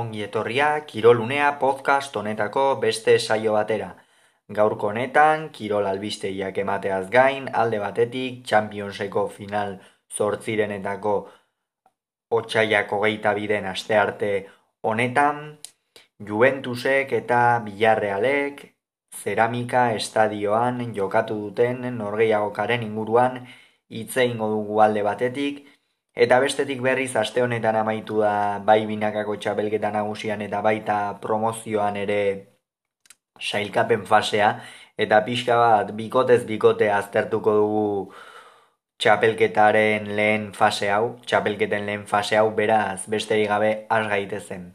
Ongi etorria Kirolunea podcast honetako beste saio batera. Gaurko honetan Kirol albistegiak emateaz gain alde batetik Championseko final zortzirenetako otxaiak hogeita biden aste arte honetan Juventusek eta Villarrealek Ceramika estadioan jokatu duten norgeiagokaren inguruan hitze ingo dugu alde batetik Eta bestetik berriz aste honetan amaitu da bai binakako txapelketa nagusian eta baita promozioan ere sailkapen fasea. Eta pixka bat bikotez bikote aztertuko dugu txapelketaren lehen fase hau, txapelketen lehen fase hau beraz besterik gabe az gaitezen.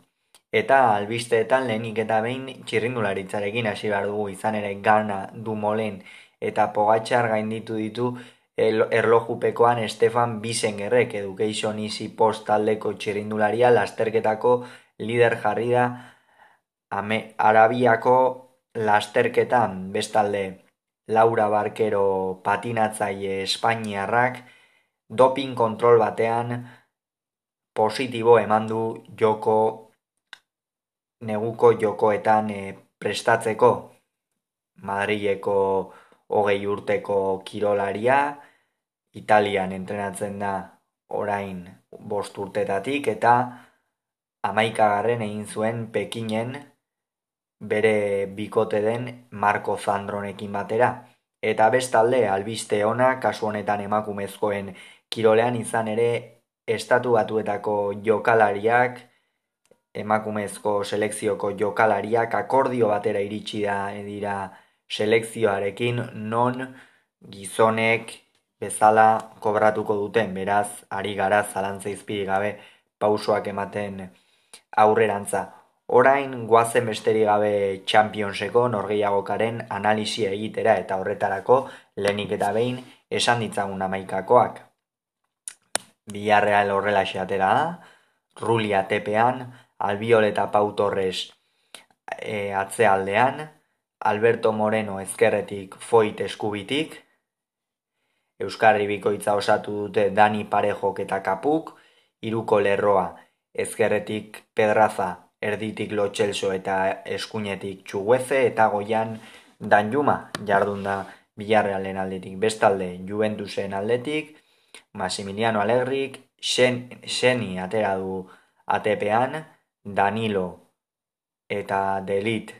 Eta albisteetan lehenik eta behin txirrindularitzarekin hasi behar dugu. Izan ere gana du molen eta pogatxar gainditu ditu erlojupekoan Estefan Bisengerrek Education Easy Post taldeko txirindularia lasterketako lider jarri da Arabiako lasterketan. Bestalde Laura Barkero patinatzaile Espainiarrak doping kontrol batean positibo eman du joko neguko jokoetan e, prestatzeko Madrileko hogei urteko kirolaria, Italian entrenatzen da orain bost urtetatik eta amaikagarren egin zuen Pekinen bere bikote den Marco Zandronekin batera. Eta bestalde albiste ona kasu honetan emakumezkoen kirolean izan ere estatu batuetako jokalariak emakumezko selekzioko jokalariak akordio batera iritsi da dira selekzioarekin non gizonek bezala kobratuko duten, beraz, ari gara zalantza izpiri gabe pausoak ematen aurrerantza. Orain, guazen besteri gabe Championseko norgeiagokaren analisia egitera eta horretarako lehenik eta behin esan ditzagun amaikakoak. Biarreal horrela xeatera da, Rulia tepean, Albiol eta Pau Torres e, atzealdean, Alberto Moreno ezkerretik foit eskubitik, Euskarri bikoitza osatu dute Dani Parejok eta Kapuk, iruko lerroa, ezkerretik Pedraza, erditik Lotxelso eta eskuinetik Txugueze eta goian Danjuma jardun da Bilarrealen aldetik. Bestalde, Juventusen aldetik, Massimiliano Alegrik, Xeni atera du atepean, Danilo eta Delit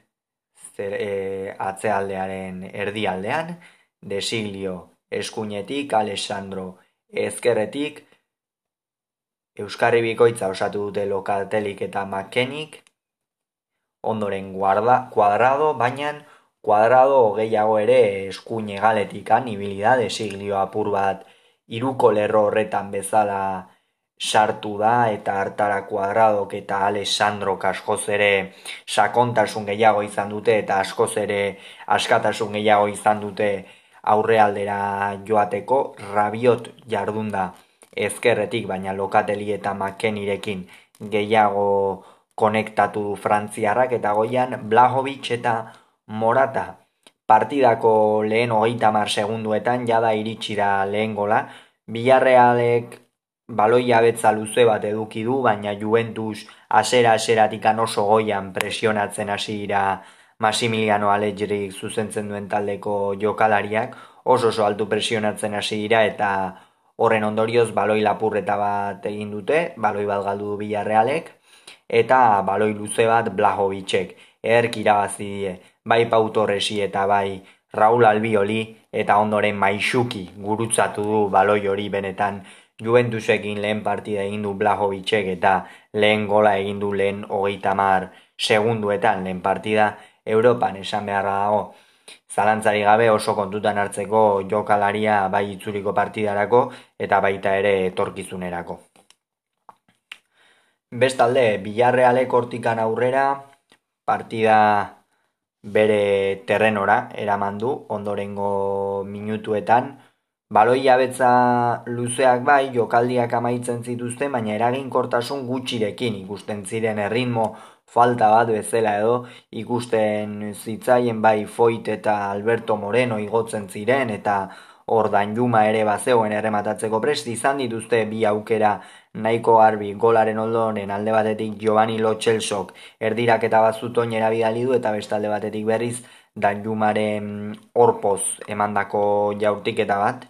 zer, e, atzealdearen erdialdean, Desiglio eskuinetik Alessandro ezkerretik Euskarri bikoitza osatu dute lokaltelik eta makenik ondoren guarda, kuadrado, baina kuadrado gehiago ere eskuin egaletik anibilida desiglio apur bat iruko lerro horretan bezala sartu da eta hartara kuadradok eta Alessandro askoz ere sakontasun gehiago izan dute eta askoz ere askatasun gehiago izan dute aurrealdera joateko rabiot jardunda ezkerretik baina lokateli eta makenirekin gehiago konektatu du frantziarrak eta goian Blahovic eta Morata. Partidako lehen hogeita mar segunduetan jada iritsi da lehen gola. Bilarrealek baloia betza luze bat eduki du, baina Juventus asera aseratik oso goian presionatzen hasi dira Massimiliano Allegri zuzentzen duen taldeko jokalariak oso oso altu presionatzen hasi dira eta horren ondorioz baloi lapurreta bat egin dute, baloi bat galdu du Villarrealek eta baloi luze bat Blahovicek erk irabazi die, bai Pau Torresi eta bai Raul Albioli eta ondoren Maixuki gurutzatu du baloi hori benetan Juventusekin lehen partida egin du Blahovicek eta lehen gola egin du lehen hogeita mar segunduetan lehen partida Europan esan beharra dago. Zalantzari gabe oso kontutan hartzeko jokalaria bai itzuriko partidarako eta baita ere etorkizunerako. Bestalde, Bilarrealek hortikan aurrera partida bere terrenora eraman du ondorengo minutuetan. Baloi jabetza luzeak bai jokaldiak amaitzen zituzten, baina eraginkortasun gutxirekin ikusten ziren erritmo falta bat bezala edo ikusten zitzaien bai Foit eta Alberto Moreno igotzen ziren eta hor danjuma ere bazegoen errematatzeko prest, izan dituzte bi aukera. Nahiko garbi golaren oldoren alde batetik Giovanni Lotxelsok erdirak eta bazutoin erabidali du eta bestalde batetik berriz danjumaren orpoz emandako jaurtiketa bat,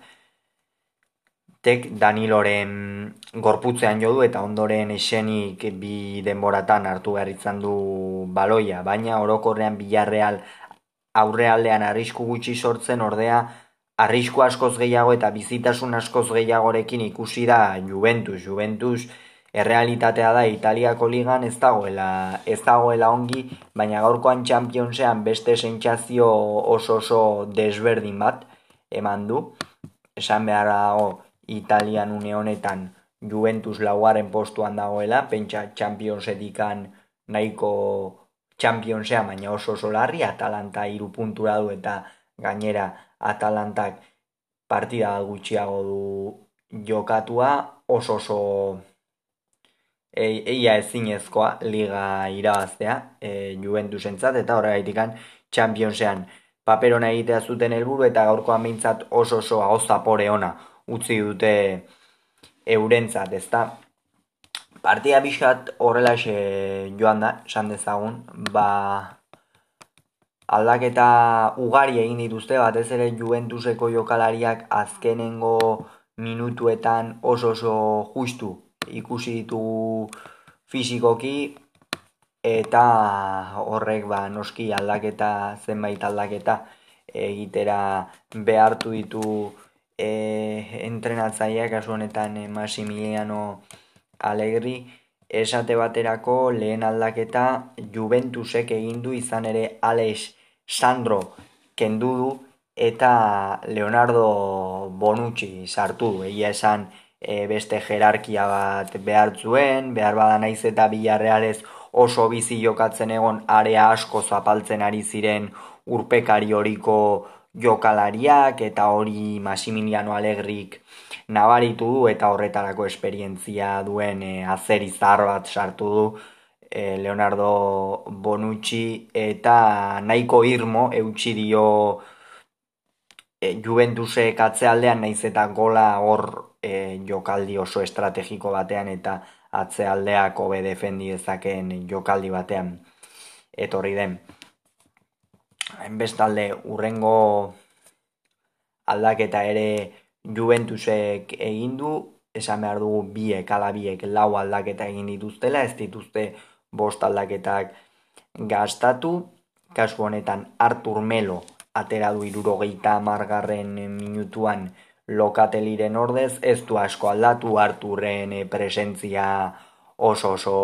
tek Daniloren gorputzean jo du eta ondoren esenik bi denboratan hartu behar izan du baloia, baina orokorrean bilarreal aurrealdean arrisku gutxi sortzen ordea arrisku askoz gehiago eta bizitasun askoz gehiagorekin ikusi da Juventus, Juventus errealitatea da Italiako ligan ez dagoela, ez dagoela ongi, baina gaurkoan Championsean beste sentsazio oso oso desberdin bat eman du. Esan behar dago Italian une honetan Juventus lauaren postuan dagoela, pentsa Championsetikan nahiko Championsea baina oso oso larri, Atalanta iru puntura du eta gainera Atalantak partida gutxiago du jokatua, oso oso eia ezinezkoa liga irabaztea e, Juventus entzat, eta horregaitik Championsean paperona egitea zuten helburu eta gaurkoan mintzat oso oso hau zapore ona utzi dute eurentzat, ezta? Partia bizkat horrelaxe joan da, esan dezagun, ba aldaketa ugari egin dituzte, batez ere Juventuseko jokalariak azkenengo minutuetan oso oso justu ikusi ditugu fisikoki eta horrek ba noski aldaketa zenbait aldaketa egitera behartu ditu e, entrenatzaileak kasu honetan e, Massimiliano Allegri esate baterako lehen aldaketa Juventusek egin du izan ere Alex Sandro kendu du eta Leonardo Bonucci sartu du. Egia esan e, beste jerarkia bat behar zuen, behar bada naiz eta bilarrealez oso bizi jokatzen egon area asko zapaltzen ari ziren urpekari horiko jokalariak eta hori Massimiliano Alegrik nabaritu du eta horretarako esperientzia duen e, azeri zahar bat sartu du e, Leonardo Bonucci eta nahiko irmo eutxi dio e, Juventusek atzealdean naiz eta gola hor e, jokaldi oso estrategiko batean eta atzealdeak hobe defendi dezakeen jokaldi batean etorri den. Bestalde, urrengo aldaketa ere Juventusek egin du, esan behar dugu biek, ala biek, lau aldaketa egin dituztela, ez dituzte bost aldaketak gastatu, kasu honetan Artur Melo atera du irurogeita margarren minutuan lokateliren ordez, ez du asko aldatu Arturren presentzia oso oso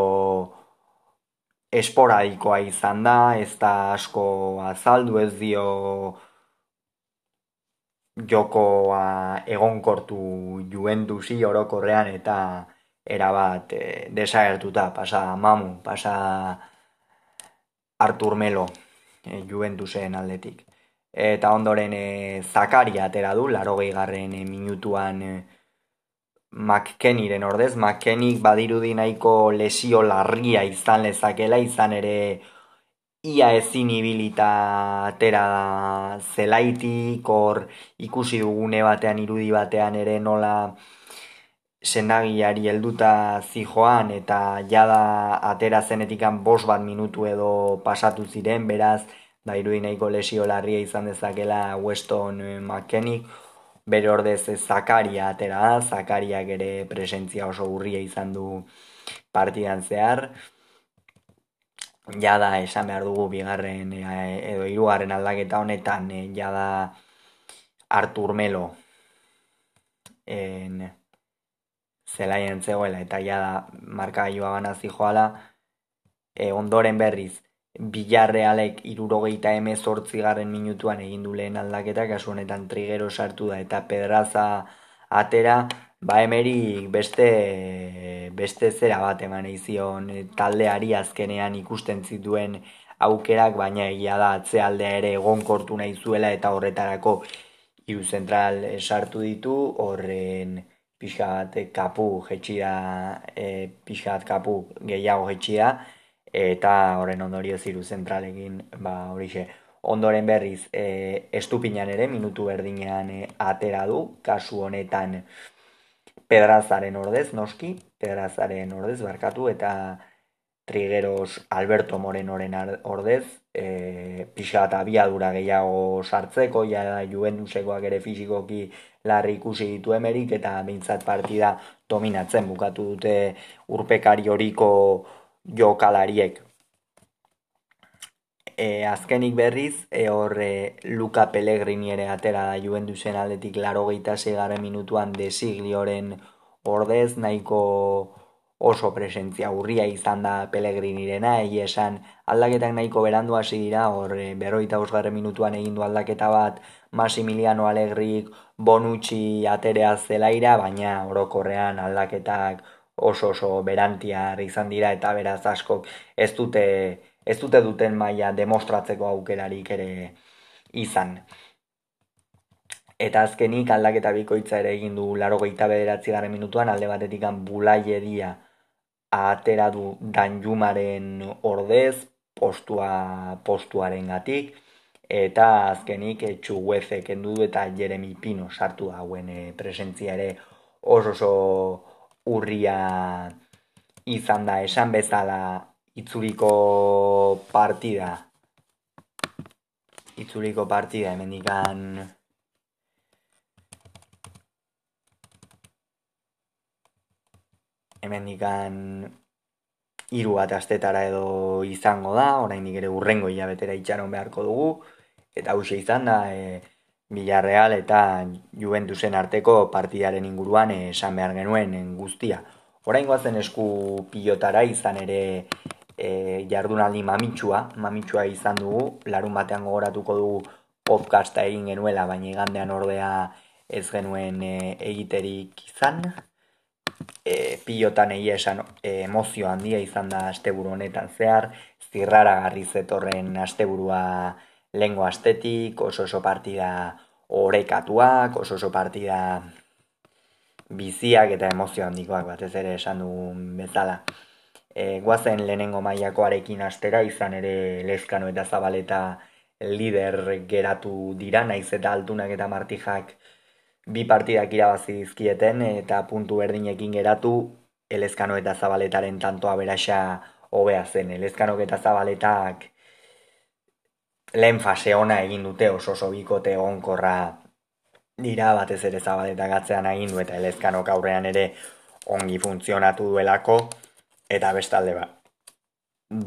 esporadikoa izan da, ez da asko azaldu ez dio jokoa egonkortu Juventusi orokorrean eta erabat e, desagertuta, pasa mamu, pasa Artur Melo e, Juventusen aldetik. Eta ondoren e, Zakaria atera du, laro garren e, minutuan e, McKennyren. Ordez, McKennyk badirudi nahiko lesio larria izan lezakela, izan ere ia ezin ibilita atera zelaitik, hor ikusi dugune batean, irudi batean ere nola sendagiari helduta zijoan eta jada atera zenetikan bos bat minutu edo pasatu ziren, beraz, da irudi nahiko lesio larria izan dezakela Weston McKennyk, bere ordez Zakaria atera Zakariak ere presentzia oso urria izan du partidan zehar. Jada esan behar dugu bigarren eh, edo hirugarren aldaketa honetan e, jada Artur Melo en zelaien zegoela eta jada marka joa gana zijoala e, ondoren berriz Bilarrealek irurogeita emezortzi garren minutuan egin du lehen aldaketa, kasu honetan trigero sartu da eta pedraza atera, ba emeri beste, beste zera bat eman izion taldeari azkenean ikusten zituen aukerak, baina egia da atzealdea ere egonkortu nahi zuela eta horretarako hiru zentral sartu ditu, horren pixat kapu jetxia, e, pixat kapu gehiago jetxia, eta horren ondorio ziru zentralekin ba horixe ondoren berriz e, estupinan ere minutu berdinean e, atera du, kasu honetan pedrazaren ordez, noski, pedrazaren ordez barkatu, eta Trigueros Alberto Morenoren ordez, e, pixa eta biadura gehiago sartzeko, ja da juventusekoak ere fizikoki larri ikusi ditu emerik, eta bintzat partida dominatzen bukatu dute urpekari horiko jokalariek. E, azkenik berriz, e, horre Luca Pellegrini ere atera da Juventusen aldetik laro segaren minutuan desiglioren ordez, nahiko oso presentzia urria izan da Pellegrinirena, egi esan aldaketak nahiko berandu hasi dira, hor berroita osgarren minutuan egin du aldaketa bat Massimiliano Allegrik Bonucci aterea zelaira, baina orokorrean aldaketak oso oso berantiar izan dira eta beraz askok ez dute ez dute duten maila demostratzeko aukerarik ere izan. Eta azkenik aldaketa bikoitza ere egin du laro gehieta bederatzi garen minutuan, alde batetik bulai edia atera du danjumaren ordez, postua, postuaren gatik, eta azkenik etxu guezek endu eta Jeremy Pino sartu dauen e, presentzia ere oso oso urria izan da esan bezala itzuliko partida. Itzuliko partida hemendikan hemendikan hiru bat astetara edo izango da, oraindik ere urrengo hilabetera itxaron beharko dugu. Eta hauxe izan da e, Villarreal eta Juventusen arteko partidaren inguruan esan behar genuen guztia. Orain goazen esku pilotara izan ere e, jardunaldi mamitsua, mamitsua izan dugu, larun batean gogoratuko dugu podcasta egin genuela, baina igandean ordea ez genuen e, egiterik izan. E, pilotan egia esan e, emozio handia izan da asteburu honetan zehar, zirrara garri zetorren asteburua lengo astetik, oso oso partida orekatuak, oso oso partida biziak eta emozio handikoak batez ere esan dugun bezala e, guazen lehenengo mailakoarekin astera izan ere lezkano eta zabaleta lider geratu dira, naiz eta altunak eta martijak bi partidak irabazi dizkieten eta puntu berdinekin geratu elezkano eta zabaletaren tantoa berasa hobea zen. Elezkano eta zabaletak lehen fase ona egin dute oso oso bikote onkorra dira batez ere zabaletak atzean egin du eta elezkanok aurrean ere ongi funtzionatu duelako eta bestalde ba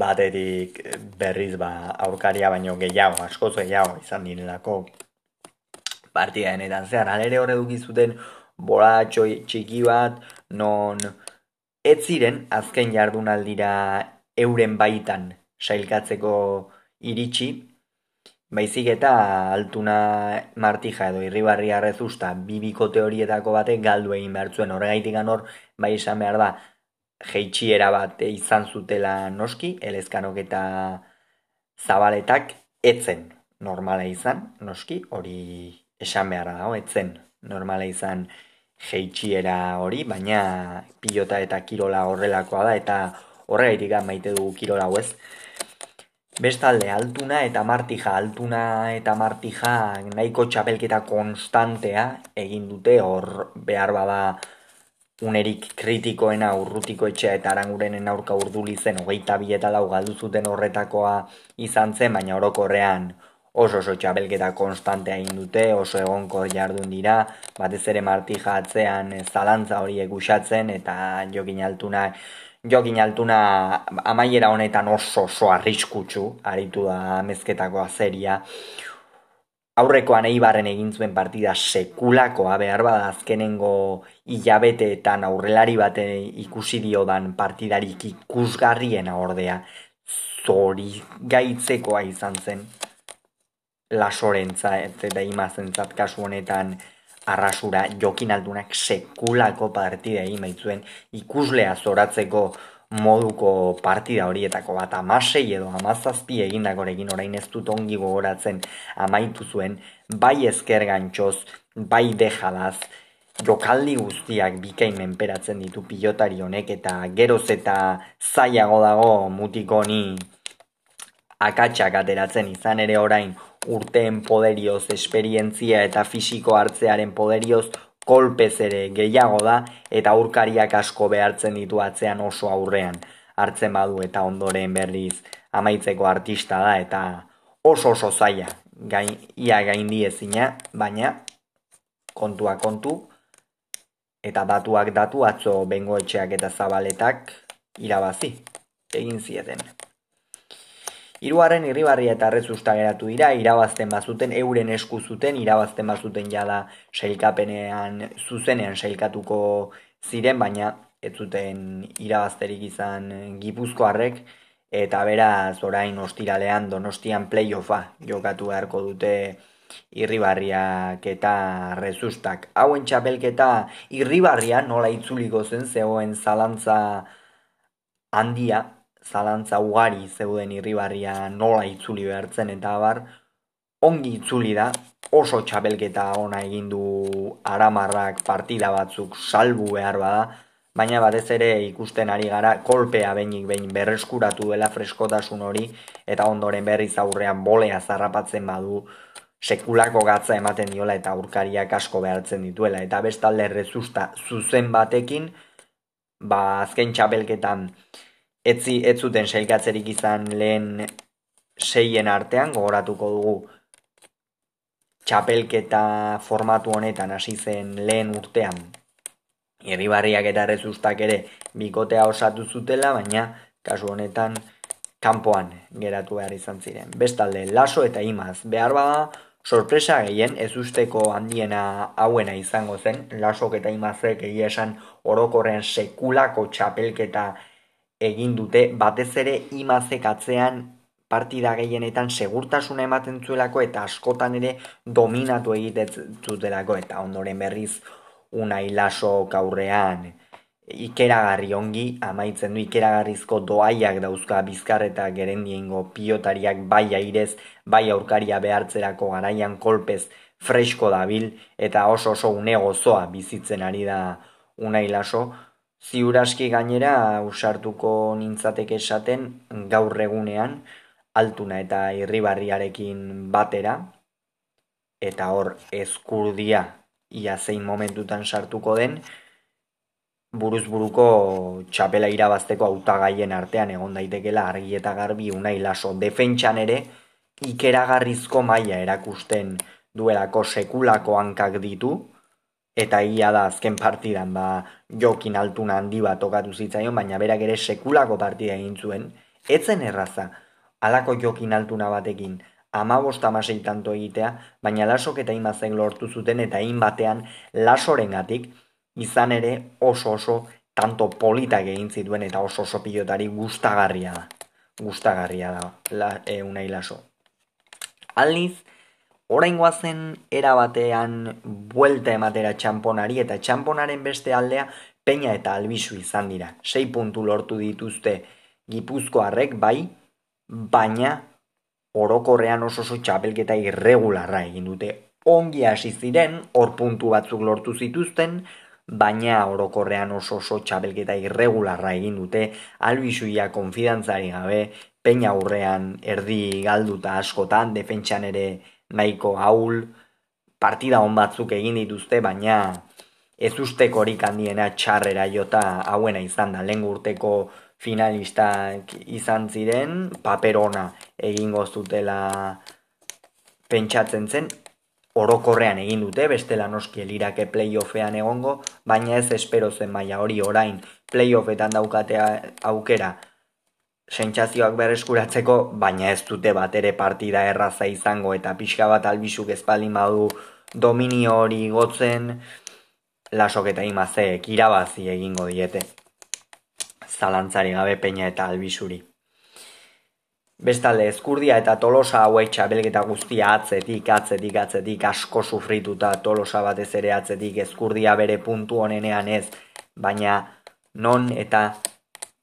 baterik berriz ba aurkaria baino gehiago askoz gehiago izan direlako partida denetan. Zehar alere hor eduki zuten bola txiki bat non ez ziren azken jardunaldira euren baitan sailkatzeko iritsi Baizik eta altuna martija edo irribarri arrezusta bibiko teorietako batek galdu egin behar zuen. Horregaitik hor bai esan behar da jeitxiera bat izan zutela noski, elezkanok eta zabaletak etzen. Normala izan, noski, hori esan beharra dago, etzen. Normala izan jeitxiera hori, baina pilota eta kirola horrelakoa da, eta horregaitik maite dugu kirola ez. Bestalde, altuna eta martija, altuna eta martija nahiko txapelketa konstantea egin dute, hor behar bada unerik kritikoena urrutiko etxea eta arangurenen aurka urduli zen hogeita bi eta lau galdu zuten horretakoa izan zen, baina orokorrean oso oso txabelketa konstantea egin dute, oso egonko jardun dira, batez ere martija atzean zalantza horiek usatzen eta jokin altuna jokin altuna amaiera honetan oso oso arriskutsu aritu da mezketako azeria aurrekoan eibarren egin zuen partida sekulakoa behar bada azkenengo hilabeteetan aurrelari bate ikusi diodan partidarik ikusgarriena ordea zori gaitzekoa izan zen lasorentza eta imazentzat kasu honetan arrasura jokin aldunak sekulako partida egin baitzuen ikuslea zoratzeko moduko partida horietako bat. Amasei edo amazazpi egindakorekin orain ez dut ongi gogoratzen amaitu zuen, bai ezker gantxoz, bai dejalaz, jokaldi guztiak bikain menperatzen ditu pilotari honek eta geroz eta zaiago dago mutiko ni akatsak ateratzen izan ere orain urteen poderioz, esperientzia eta fisiko hartzearen poderioz kolpez ere gehiago da eta aurkariak asko behartzen ditu atzean oso aurrean. Hartzen badu eta ondoren berriz amaitzeko artista da eta oso oso zaila. Gain, ia gaindi ezina, baina kontua kontu eta datuak datu atzo bengoetxeak eta zabaletak irabazi. Egin zieten. Hiruaren irribarria eta rezusta geratu dira, irabazten bazuten, euren esku zuten, irabazten bazuten jada sailkapenean, zuzenean sailkatuko ziren, baina ez zuten irabazterik izan gipuzkoarrek, eta beraz orain ostiralean donostian playoffa jokatu beharko dute irribarriak eta rezustak. Hauen txapelketa irribarria nola itzuliko zen, zegoen zalantza handia, zalantza ugari zeuden irribarria nola itzuli behartzen eta abar, ongi itzuli da, oso txapelketa ona egin du aramarrak partida batzuk salbu behar bada, baina batez ere ikusten ari gara kolpea behinik behin berreskuratu dela freskotasun hori eta ondoren berriz aurrean bolea zarrapatzen badu sekulako gatza ematen diola eta aurkariak asko behartzen dituela. Eta bestalde rezusta zuzen batekin ba azken txapelketan etzi ez zuten sailkatzerik izan lehen seien artean gogoratuko dugu txapelketa formatu honetan hasi zen lehen urtean Irribarriak eta rezustak ere bikotea osatu zutela, baina kasu honetan kanpoan geratu behar izan ziren. Bestalde, laso eta imaz behar bada, sorpresa gehien ez usteko handiena hauena izango zen, lasok eta imazek egia esan orokorrean sekulako txapelketa egin dute batez ere imazek atzean partida gehienetan segurtasuna ematen zuelako eta askotan ere dominatu egiten zutelako. Eta ondoren berriz una ilaso kaurrean ikeragarri ongi amaitzen du ikeragarrizko doaiak dauzka bizkar eta gerendiengo piotariak bai airez, bai aurkaria behartzerako garaian kolpez fresko dabil eta oso oso une gozoa bizitzen ari da una Ziuraski gainera usartuko nintzateke esaten gaur egunean altuna eta irribarriarekin batera. Eta hor ezkurdia ia zein momentutan sartuko den buruz buruko txapela irabazteko hautagaien artean egon daitekela argi eta garbi unai laso defentsan ere ikeragarrizko maila erakusten duelako sekulako hankak ditu eta ia da azken partidan ba, jokin altuna handi bat tokatu zitzaion, baina berak ere sekulako partida egin zuen, etzen erraza, alako jokin altuna batekin, ama bosta amasei tanto egitea, baina lasok eta imazek lortu zuten eta in batean lasoren gatik, izan ere oso oso tanto politak egin zituen eta oso oso pilotari gustagarria da. Gustagarria da, la, e, unai laso. Alniz, orain guazen erabatean buelta ematera txamponari eta txamponaren beste aldea peina eta albisu izan dira. Sei puntu lortu dituzte gipuzkoarrek bai, baina orokorrean oso oso txapelketa irregularra egin dute. Ongi hasi ziren, hor puntu batzuk lortu zituzten, baina orokorrean oso oso txapelketa irregularra egin dute, albisuia konfidantzari gabe, peina aurrean erdi galduta askotan, defentsan ere nahiko haul, partida hon batzuk egin dituzte, baina ez usteko horik handiena txarrera jota hauena izan da, lehen urteko finalistak izan ziren, paperona egin goztutela pentsatzen zen, orokorrean egin dute, bestela noski elirake playoffean egongo, baina ez espero zen maila hori orain playoffetan daukatea aukera sentsazioak berreskuratzeko, baina ez dute bat ere partida erraza izango eta pixka bat albizuk ezpaldin badu dominio hori gotzen, lasok eta imazeek irabazi egingo diete. Zalantzari gabe peina eta albizuri. Bestalde, eskurdia eta tolosa hauek txabelgeta guztia atzetik, atzetik, atzetik, asko sufrituta tolosa batez ere atzetik, eskurdia bere puntu honenean ez, baina non eta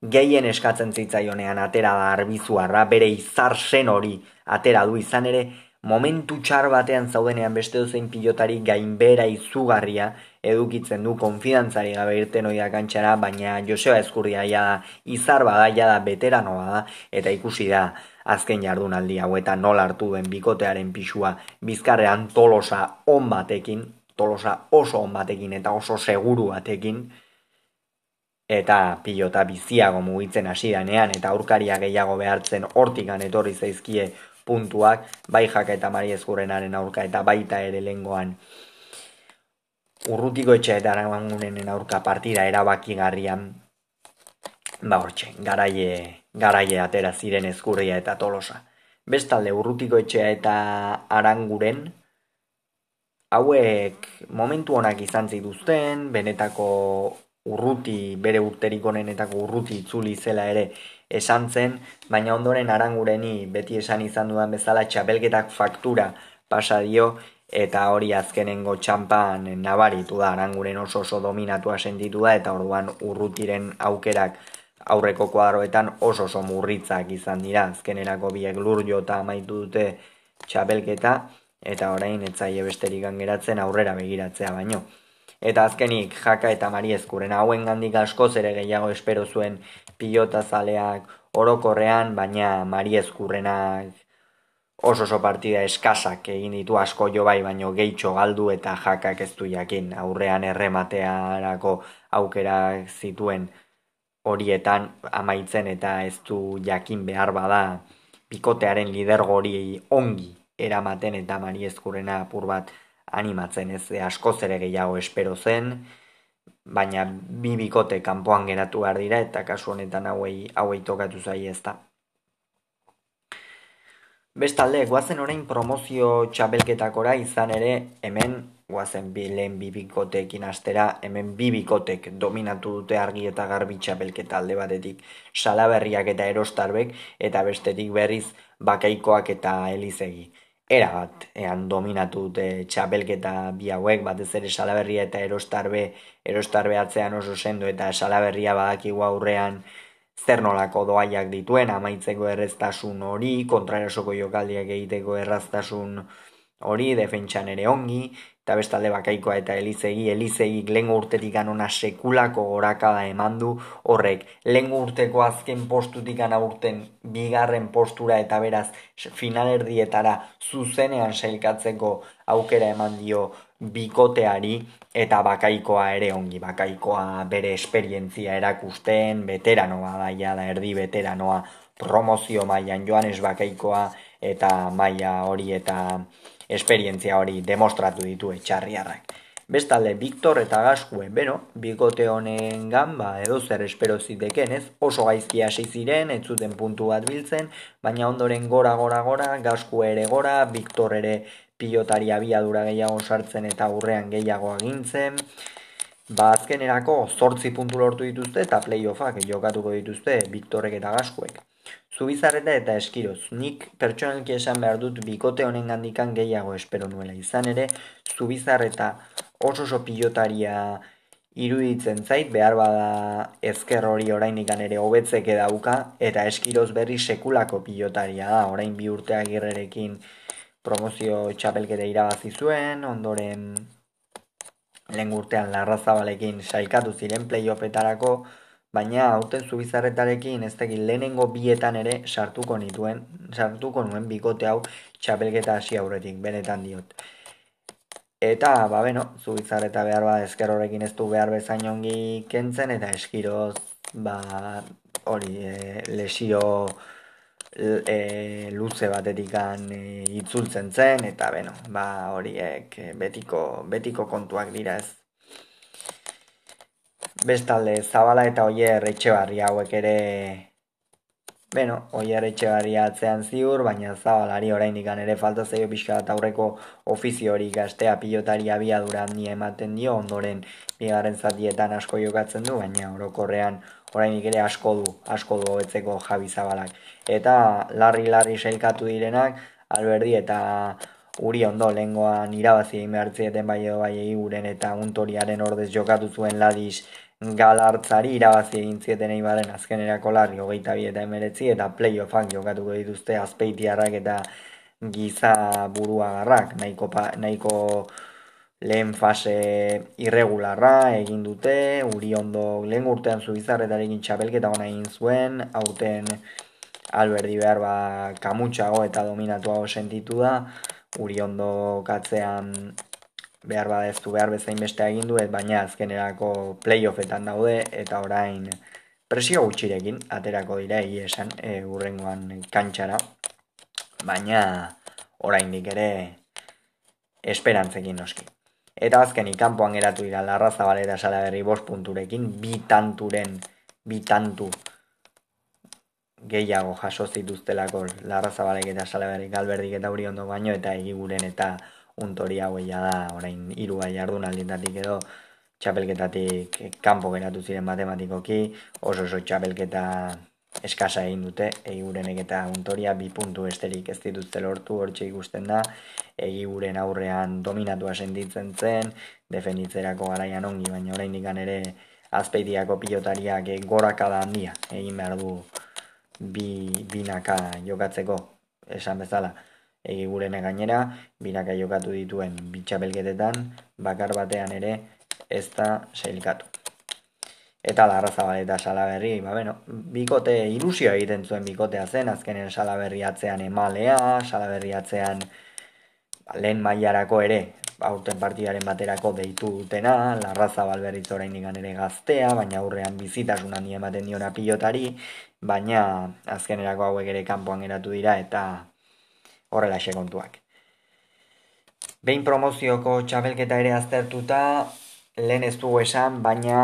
gehien eskatzen zitzaionean atera da arbizuarra, bere izar sen hori atera du. Izan ere, momentu txar batean zaudenean beste duzein pilotari gainbera izugarria edukitzen du. Konfidantzari gabe irten oida kantxara, baina Joseba Eskurria ja da, izar bada, ja da, veterano bada, eta ikusi da, azken jardunaldi hau eta nola hartu duen bikotearen pisua bizkarrean tolosa on batekin, tolosa oso on batekin eta oso seguru batekin, eta pilota biziago mugitzen hasi danean eta aurkaria gehiago behartzen hortikan etorri zaizkie puntuak, bai jaka eta mari ezkurrenaren aurka eta baita ere lengoan urrutiko etxe eta arabangunenen aurka partida erabakigarrian ba hortxe, garaie, garaie atera ziren ezkurria eta tolosa. Bestalde urrutiko etxea eta aranguren, hauek momentu honak izan zituzten, benetako urruti, bere urterik onenetako urruti itzuli zela ere esan zen, baina ondoren arangureni beti esan izan dudan bezala txapelketak faktura pasa dio, eta hori azkenengo txampan nabaritu da, aranguren oso oso dominatua sentitu da, eta orduan urrutiren aukerak aurreko kuadroetan oso oso murritzak izan dira, azkenerako biek lur jota amaitu dute txapelketa, eta orain etzaile besterik geratzen aurrera begiratzea baino. Eta azkenik jaka eta mari ezkuren hauen gandik asko zere gehiago espero zuen pilota zaleak orokorrean, baina mari ezkurrenak oso oso partida eskasak egin ditu asko jo bai, baino gehitxo galdu eta jakak ez du jakin. Aurrean errematearako aukerak zituen horietan amaitzen eta ez du jakin behar bada. Bikotearen lidergori ongi eramaten eta mari ezkurrena apur bat animatzen ez? E, asko zere gehiago espero zen, baina bi bikote kanpoan geratu behar dira eta kasu honetan hauei, hauei tokatu zai ez da. Bestalde, guazen orain promozio txabelketakora izan ere hemen guazen bi lehen bi bikotekin astera, hemen bi bikotek dominatu dute argi eta garbi txabelketa alde batetik. Salaberriak eta erostarbek eta bestetik berriz bakaikoak eta elizegi era bat ean dominatu dute txapelketa bi hauek, batez ere salaberria eta erostarbe, erostarbe atzean oso sendo eta salaberria badakigu aurrean zer nolako doaiak dituen, amaitzeko erreztasun hori, kontrarasoko jokaldiak egiteko erraztasun hori, defentsan ere ongi, eta bestalde bakaikoa eta elizegi, elizegi lengo urtetik anona sekulako gorakada eman du, horrek. Lengo urteko azken postutik urten bigarren postura eta beraz finalerdietara zuzenean sailkatzeko aukera eman dio bikoteari eta bakaikoa ere ongi, bakaikoa bere esperientzia erakusten, veteranoa daia da erdi veteranoa promozio mailan joan ez bakaikoa eta maila hori eta esperientzia hori demostratu ditu etxarriarrak. Bestalde, Victor eta Gaskue, beno, bikote honen gamba edo zer espero ziteken, ez? Oso gaizki hasi ziren, ez zuten puntu bat biltzen, baina ondoren gora, gora, gora, Gaskue ere gora, Victor ere pilotari abiadura gehiago sartzen eta urrean gehiago agintzen. Ba, azkenerako, zortzi puntu lortu dituzte eta playoffak jokatuko dituzte Victorek eta Gaskuek. Zubizarreta eta eskiroz, nik pertsonalki esan behar dut bikote honen gandikan gehiago espero nuela. Izan ere, zubizarreta oso oso pilotaria iruditzen zait, behar bada ezker hori orain ere hobetzeke dauka, eta eskiroz berri sekulako pilotaria da, orain bi urteak irrerekin promozio txapelkete irabazi zuen, ondoren lehen urtean larrazabalekin saikatu ziren playoffetarako, baina hauten zubizarretarekin ez dakit lehenengo bietan ere sartuko nituen, sartuko nuen bikote hau txapelketa hasi aurretik, benetan diot. Eta, ba, beno, zubizarreta behar ba, ezker horrekin ez du behar bezain ongi kentzen, eta eskiroz, ba, hori, e, lesio e, luze batetikan e, itzultzen zen, eta, beno, ba, horiek betiko, betiko kontuak dira ez Bestalde, Zabala eta Oier Etxebarri hauek ere Beno, Oier Etxebarri atzean ziur, baina Zabalari oraindik ere falta zaio pixka bat aurreko ofizio hori gaztea pilotari abiadura handi ematen dio, ondoren bigarren zatietan asko jokatzen du, baina orokorrean oraindik ere asko du, asko du hobetzeko Javi Zabalak. Eta larri-larri sailkatu direnak, Alberdi eta Uri ondo lengoan irabazi egin behartzieten bai edo bai eguren eta untoriaren ordez jokatu zuen ladis galartzari irabazi egin zieten eibaren azkenerako larri hogeita bi eta emeretzi eta playoffak jokatuko dituzte azpeitiarrak eta giza buruagarrak nahiko, nahiko lehen fase irregularra egin dute, uri ondo lehen urtean zubizarretarekin txapelketa hona egin zuen, aurten alberdi behar ba kamutxago eta dominatuago sentitu da, uri ondo katzean behar ba ez du behar bezain beste egin du, baina azkenerako playoffetan daude eta orain presio gutxirekin aterako dira egia esan e, urrengoan kantxara, baina oraindik ere esperantzekin noski. Eta azkenik kanpoan geratu dira Larra Zabaleta Salaberri bost punturekin, bi tanturen, bi tantu gehiago jaso zituztelako Larra Zabalek eta Salaberri galberdik eta hori ondo baino, eta egiguren eta untori haueia da, orain hiru gai jardun aldintatik edo, txapelketatik kanpo geratu ziren matematikoki, oso oso txapelketa eskasa egin dute, egigurenek eta untoria bi puntu esterik ez dituzte lortu hortxe ikusten da, egiguren aurrean dominatua sentitzen zen, defenditzerako garaian ongi, baina orain dikan ere azpeitiako pilotariak goraka da handia, egin behar du bi, binaka jokatzeko, esan bezala, egigurene gainera, binaka jokatu dituen bitxapelketetan, bakar batean ere ez da seilkatu eta larra zabaleta salaberri, ba, bueno, bikote ilusio egiten zuen bikotea zen, azkenen salaberri atzean emalea, salaberri atzean ba, lehen mailarako ere, aurten partidaren baterako deitu dutena, larra zabalberriz orain ere gaztea, baina aurrean bizitasun handi ematen diona pilotari, baina azkenerako hauek ere kanpoan geratu dira eta horrela kontuak. Behin promozioko txabelketa ere aztertuta, lehen ez dugu esan, baina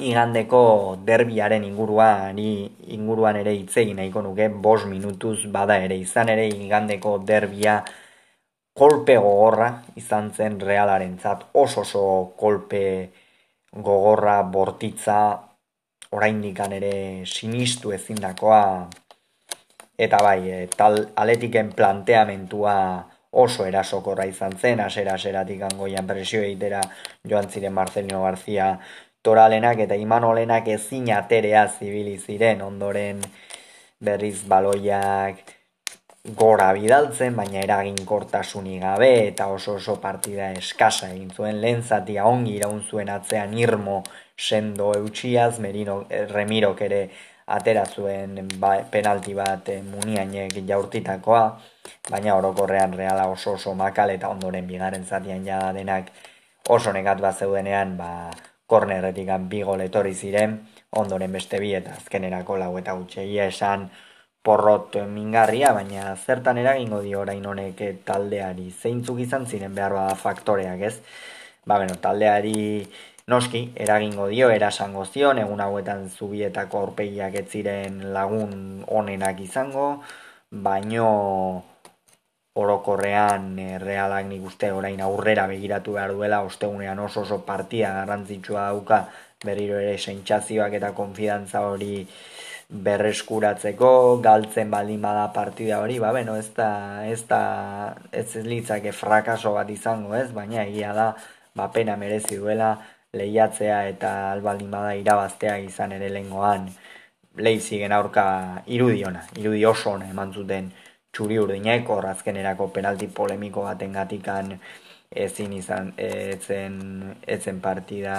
igandeko derbiaren inguruan inguruan ere hitz egin nahiko nuke 5 minutuz bada ere izan ere igandeko derbia kolpe gogorra izan zen realarentzat oso oso kolpe gogorra bortitza oraindik ere sinistu ezindakoa eta bai e, tal aletiken planteamentua oso erasokorra izan zen, asera aseratik angoian presio egitera joan ziren Marcelino García toralenak eta imanolenak ezin aterea zibili ziren. Ondoren berriz baloiak gora bidaltzen, baina eragin kortasuni gabe eta oso oso partida eskasa egin zuen. Lehen ongi iraun zuen atzean irmo sendo eutxiaz, Merino, eh, Remirok ere atera zuen ba, penalti bat e, muniainek jaurtitakoa, baina orokorrean reala oso oso makal eta ondoren bigaren zatian jada denak oso negat bat zeudenean, ba, kornerretik bi gol etorri ziren, ondoren beste bi eta azkenerako lau eta gutxegia esan porrot mingarria, baina zertan eragingo dio orain honek taldeari zeintzuk izan ziren behar bada faktoreak ez. Ba, bueno, taldeari noski eragingo dio, erasango zion, egun hauetan zubietako aurpegiak ez ziren lagun onenak izango, baino orokorrean e, realak nik uste orain aurrera begiratu behar duela, ostegunean oso oso partia garrantzitsua dauka berriro ere sentsazioak eta konfidantza hori berreskuratzeko, galtzen baldin bada partida hori, ba, beno, ez da, ez da, ez litzake frakaso bat izango, ez, baina egia da, ba, pena merezi duela, lehiatzea eta albaldin bada irabaztea izan ere lengoan, lehizigen aurka irudiona, irudi oso ona eman zuten, txuri urdinek, hor azkenerako penalti polemiko baten gatikan ezin izan, etzen, etzen partida,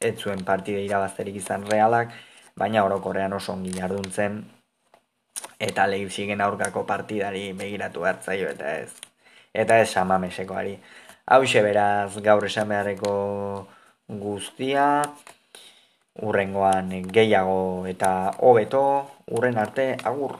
etzuen partida irabazterik izan realak, baina orokorrean oso ongi jarduntzen, eta lehipsigen aurkako partidari begiratu hartzaio eta ez. Eta ez samamesekoari. Hau beraz gaur esan beharreko guztia, urrengoan gehiago eta hobeto, urren arte, agur!